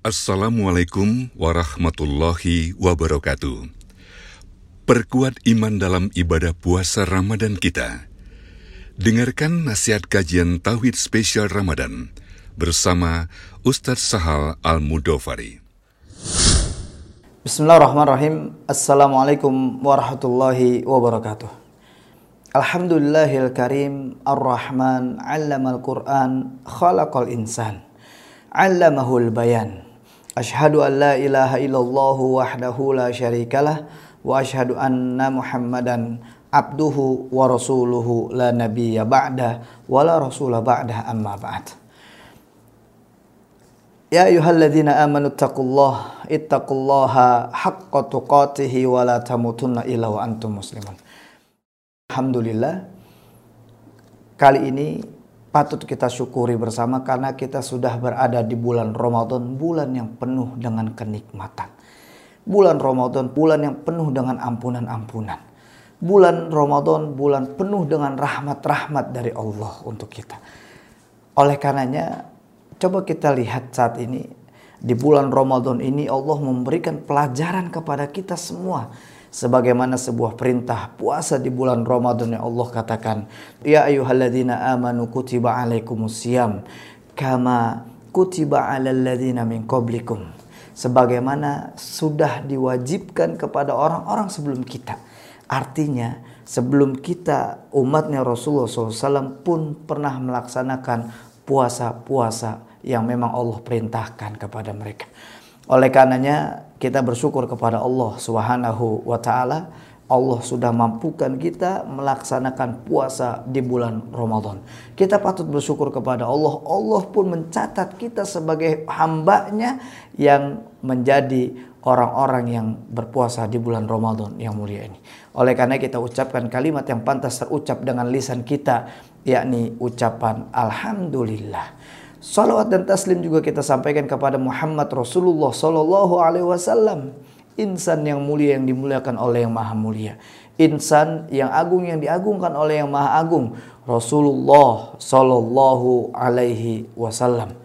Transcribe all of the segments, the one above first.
Assalamualaikum warahmatullahi wabarakatuh. Perkuat iman dalam ibadah puasa Ramadan kita. Dengarkan nasihat kajian Tauhid Spesial Ramadan bersama Ustadz Sahal Al-Mudofari. Bismillahirrahmanirrahim. Assalamualaikum warahmatullahi wabarakatuh. Alhamdulillahil karim ar-Rahman 'allamal Qur'an khalaqal insan 'allamahul bayan. Ashhadu an la ilaha illallah wahdahu la syarikalah wa ashhadu anna Muhammadan abduhu wa rasuluhu la nabiyya ba'da wa la rasula ba'da amma ba'd. Ya ayyuhalladzina amanu taqullaha ittaqullaha haqqa tuqatih wa la tamutunna illa wa antum muslimun. Alhamdulillah kali ini patut kita syukuri bersama karena kita sudah berada di bulan Ramadan, bulan yang penuh dengan kenikmatan. Bulan Ramadan, bulan yang penuh dengan ampunan-ampunan. Bulan Ramadan, bulan penuh dengan rahmat-rahmat dari Allah untuk kita. Oleh karenanya, coba kita lihat saat ini di bulan Ramadan ini Allah memberikan pelajaran kepada kita semua sebagaimana sebuah perintah puasa di bulan Ramadan yang Allah katakan ya ayyuhalladzina amanu kutiba alaikumusiyam kama kutiba alal ladzina min qablikum. Sebagaimana sudah diwajibkan kepada orang-orang sebelum kita. Artinya sebelum kita umatnya Rasulullah SAW pun pernah melaksanakan puasa-puasa yang memang Allah perintahkan kepada mereka. Oleh karenanya kita bersyukur kepada Allah Subhanahu wa taala Allah sudah mampukan kita melaksanakan puasa di bulan Ramadan. Kita patut bersyukur kepada Allah. Allah pun mencatat kita sebagai hambanya yang menjadi orang-orang yang berpuasa di bulan Ramadan yang mulia ini. Oleh karena kita ucapkan kalimat yang pantas terucap dengan lisan kita, yakni ucapan Alhamdulillah. Salawat dan taslim juga kita sampaikan kepada Muhammad Rasulullah Sallallahu Alaihi Wasallam. Insan yang mulia yang dimuliakan oleh yang maha mulia. Insan yang agung yang diagungkan oleh yang maha agung. Rasulullah Sallallahu Alaihi Wasallam.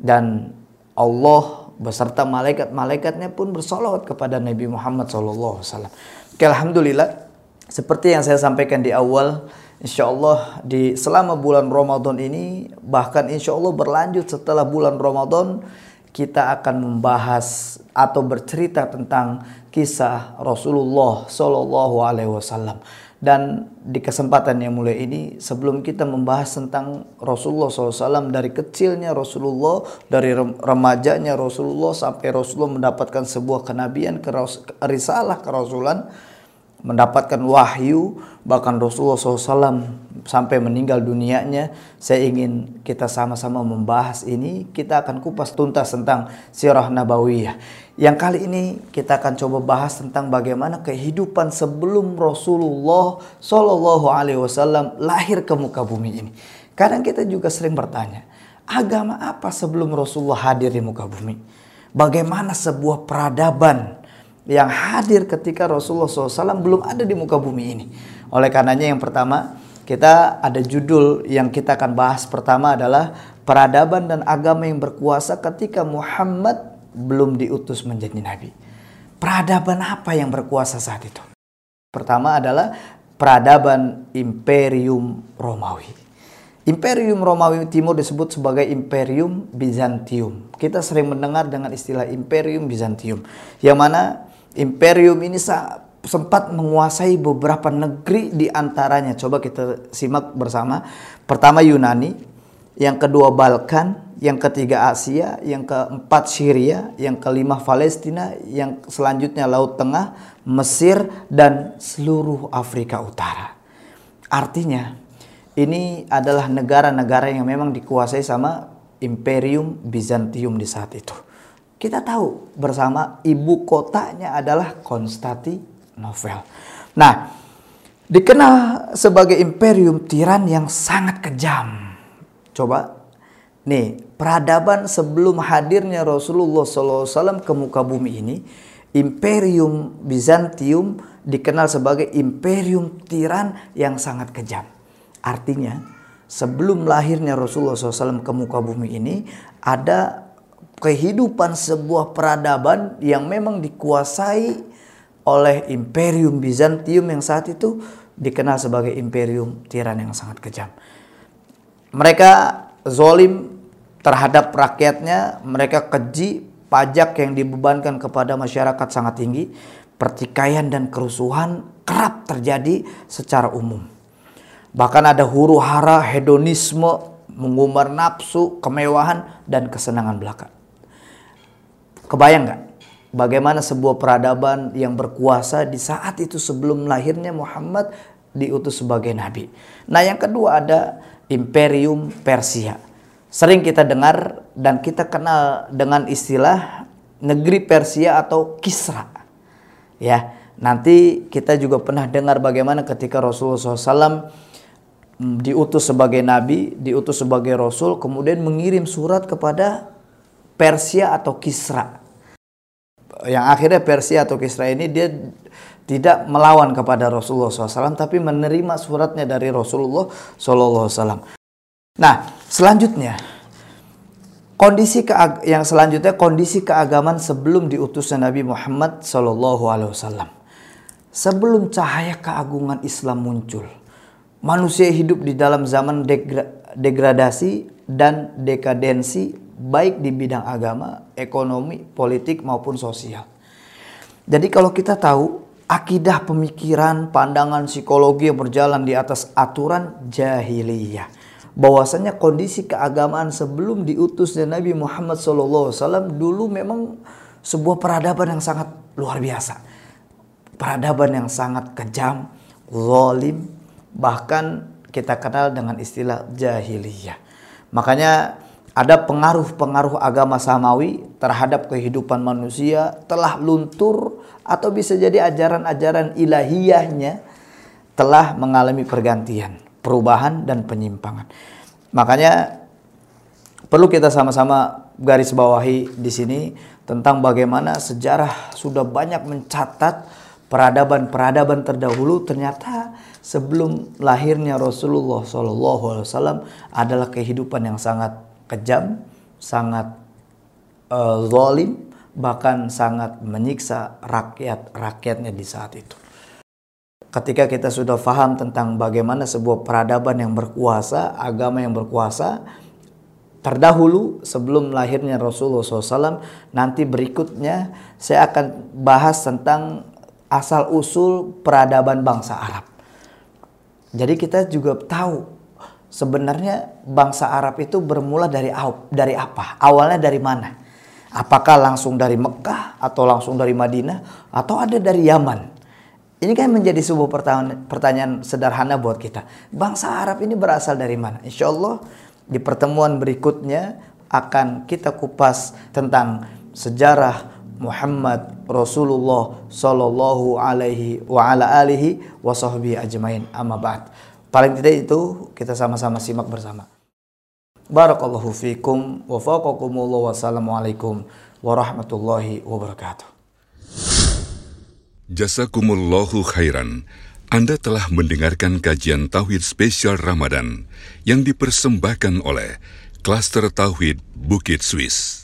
Dan Allah beserta malaikat-malaikatnya pun bersolawat kepada Nabi Muhammad Sallallahu Alaihi Wasallam. Alhamdulillah, seperti yang saya sampaikan di awal, Insya Allah di selama bulan Ramadan ini bahkan insya Allah berlanjut setelah bulan Ramadan kita akan membahas atau bercerita tentang kisah Rasulullah Shallallahu Alaihi Wasallam. Dan di kesempatan yang mulai ini sebelum kita membahas tentang Rasulullah SAW dari kecilnya Rasulullah dari remajanya Rasulullah sampai Rasulullah mendapatkan sebuah kenabian risalah kerasulan mendapatkan wahyu bahkan Rasulullah SAW sampai meninggal dunianya. Saya ingin kita sama-sama membahas ini. Kita akan kupas tuntas tentang sirah nabawiyah. Yang kali ini kita akan coba bahas tentang bagaimana kehidupan sebelum Rasulullah Shallallahu Alaihi Wasallam lahir ke muka bumi ini. Kadang kita juga sering bertanya agama apa sebelum Rasulullah hadir di muka bumi? Bagaimana sebuah peradaban yang hadir ketika Rasulullah SAW belum ada di muka bumi ini. Oleh karenanya yang pertama kita ada judul yang kita akan bahas pertama adalah peradaban dan agama yang berkuasa ketika Muhammad belum diutus menjadi nabi. Peradaban apa yang berkuasa saat itu? Pertama adalah peradaban Imperium Romawi. Imperium Romawi Timur disebut sebagai Imperium Bizantium. Kita sering mendengar dengan istilah Imperium Bizantium. Yang mana imperium ini sempat menguasai beberapa negeri di antaranya. Coba kita simak bersama. Pertama Yunani, yang kedua Balkan, yang ketiga Asia, yang keempat Syria, yang kelima Palestina, yang selanjutnya Laut Tengah, Mesir, dan seluruh Afrika Utara. Artinya, ini adalah negara-negara yang memang dikuasai sama Imperium Bizantium di saat itu. Kita tahu bersama ibu kotanya adalah Konstantinopel. Nah, dikenal sebagai imperium tiran yang sangat kejam. Coba nih, peradaban sebelum hadirnya Rasulullah SAW ke muka bumi ini, Imperium Bizantium dikenal sebagai imperium tiran yang sangat kejam. Artinya, sebelum lahirnya Rasulullah SAW ke muka bumi ini, ada kehidupan sebuah peradaban yang memang dikuasai oleh Imperium Bizantium yang saat itu dikenal sebagai Imperium tiran yang sangat kejam. Mereka zolim terhadap rakyatnya, mereka keji, pajak yang dibebankan kepada masyarakat sangat tinggi, pertikaian dan kerusuhan kerap terjadi secara umum. Bahkan ada huru hara, hedonisme, mengumbar nafsu, kemewahan, dan kesenangan belaka. Kebayang nggak? Bagaimana sebuah peradaban yang berkuasa di saat itu sebelum lahirnya Muhammad diutus sebagai nabi. Nah yang kedua ada Imperium Persia. Sering kita dengar dan kita kenal dengan istilah negeri Persia atau Kisra. Ya, nanti kita juga pernah dengar bagaimana ketika Rasulullah SAW diutus sebagai nabi, diutus sebagai rasul, kemudian mengirim surat kepada Persia atau Kisra. Yang akhirnya Persia atau Kisra ini dia tidak melawan kepada Rasulullah SAW, tapi menerima suratnya dari Rasulullah SAW. Nah, selanjutnya kondisi yang selanjutnya kondisi keagamaan sebelum diutusnya Nabi Muhammad SAW. Sebelum cahaya keagungan Islam muncul, manusia hidup di dalam zaman degra degradasi dan dekadensi baik di bidang agama, ekonomi, politik maupun sosial. Jadi kalau kita tahu akidah pemikiran, pandangan psikologi yang berjalan di atas aturan jahiliyah. Bahwasanya kondisi keagamaan sebelum diutusnya Nabi Muhammad SAW dulu memang sebuah peradaban yang sangat luar biasa. Peradaban yang sangat kejam, zalim, bahkan kita kenal dengan istilah jahiliyah. Makanya ada pengaruh-pengaruh agama samawi terhadap kehidupan manusia telah luntur atau bisa jadi ajaran-ajaran ilahiyahnya telah mengalami pergantian, perubahan dan penyimpangan. Makanya perlu kita sama-sama garis bawahi di sini tentang bagaimana sejarah sudah banyak mencatat peradaban-peradaban terdahulu ternyata sebelum lahirnya Rasulullah SAW adalah kehidupan yang sangat kejam, sangat uh, zalim, bahkan sangat menyiksa rakyat-rakyatnya di saat itu. Ketika kita sudah faham tentang bagaimana sebuah peradaban yang berkuasa, agama yang berkuasa, terdahulu sebelum lahirnya Rasulullah SAW, nanti berikutnya saya akan bahas tentang asal usul peradaban bangsa Arab. Jadi kita juga tahu sebenarnya bangsa Arab itu bermula dari dari apa? Awalnya dari mana? Apakah langsung dari Mekah atau langsung dari Madinah atau ada dari Yaman? Ini kan menjadi sebuah pertanyaan, pertanyaan sederhana buat kita. Bangsa Arab ini berasal dari mana? Insya Allah di pertemuan berikutnya akan kita kupas tentang sejarah Muhammad Rasulullah sallallahu alaihi wa ala alihi wa sahbihi ajmain amma ba'd. Paling tidak itu kita sama-sama simak bersama. Barakallahu fikum wa faqakumullah wassalamualaikum warahmatullahi wabarakatuh. Jazakumullahu khairan. Anda telah mendengarkan kajian Tauhid spesial Ramadan yang dipersembahkan oleh Klaster Tauhid Bukit Swiss.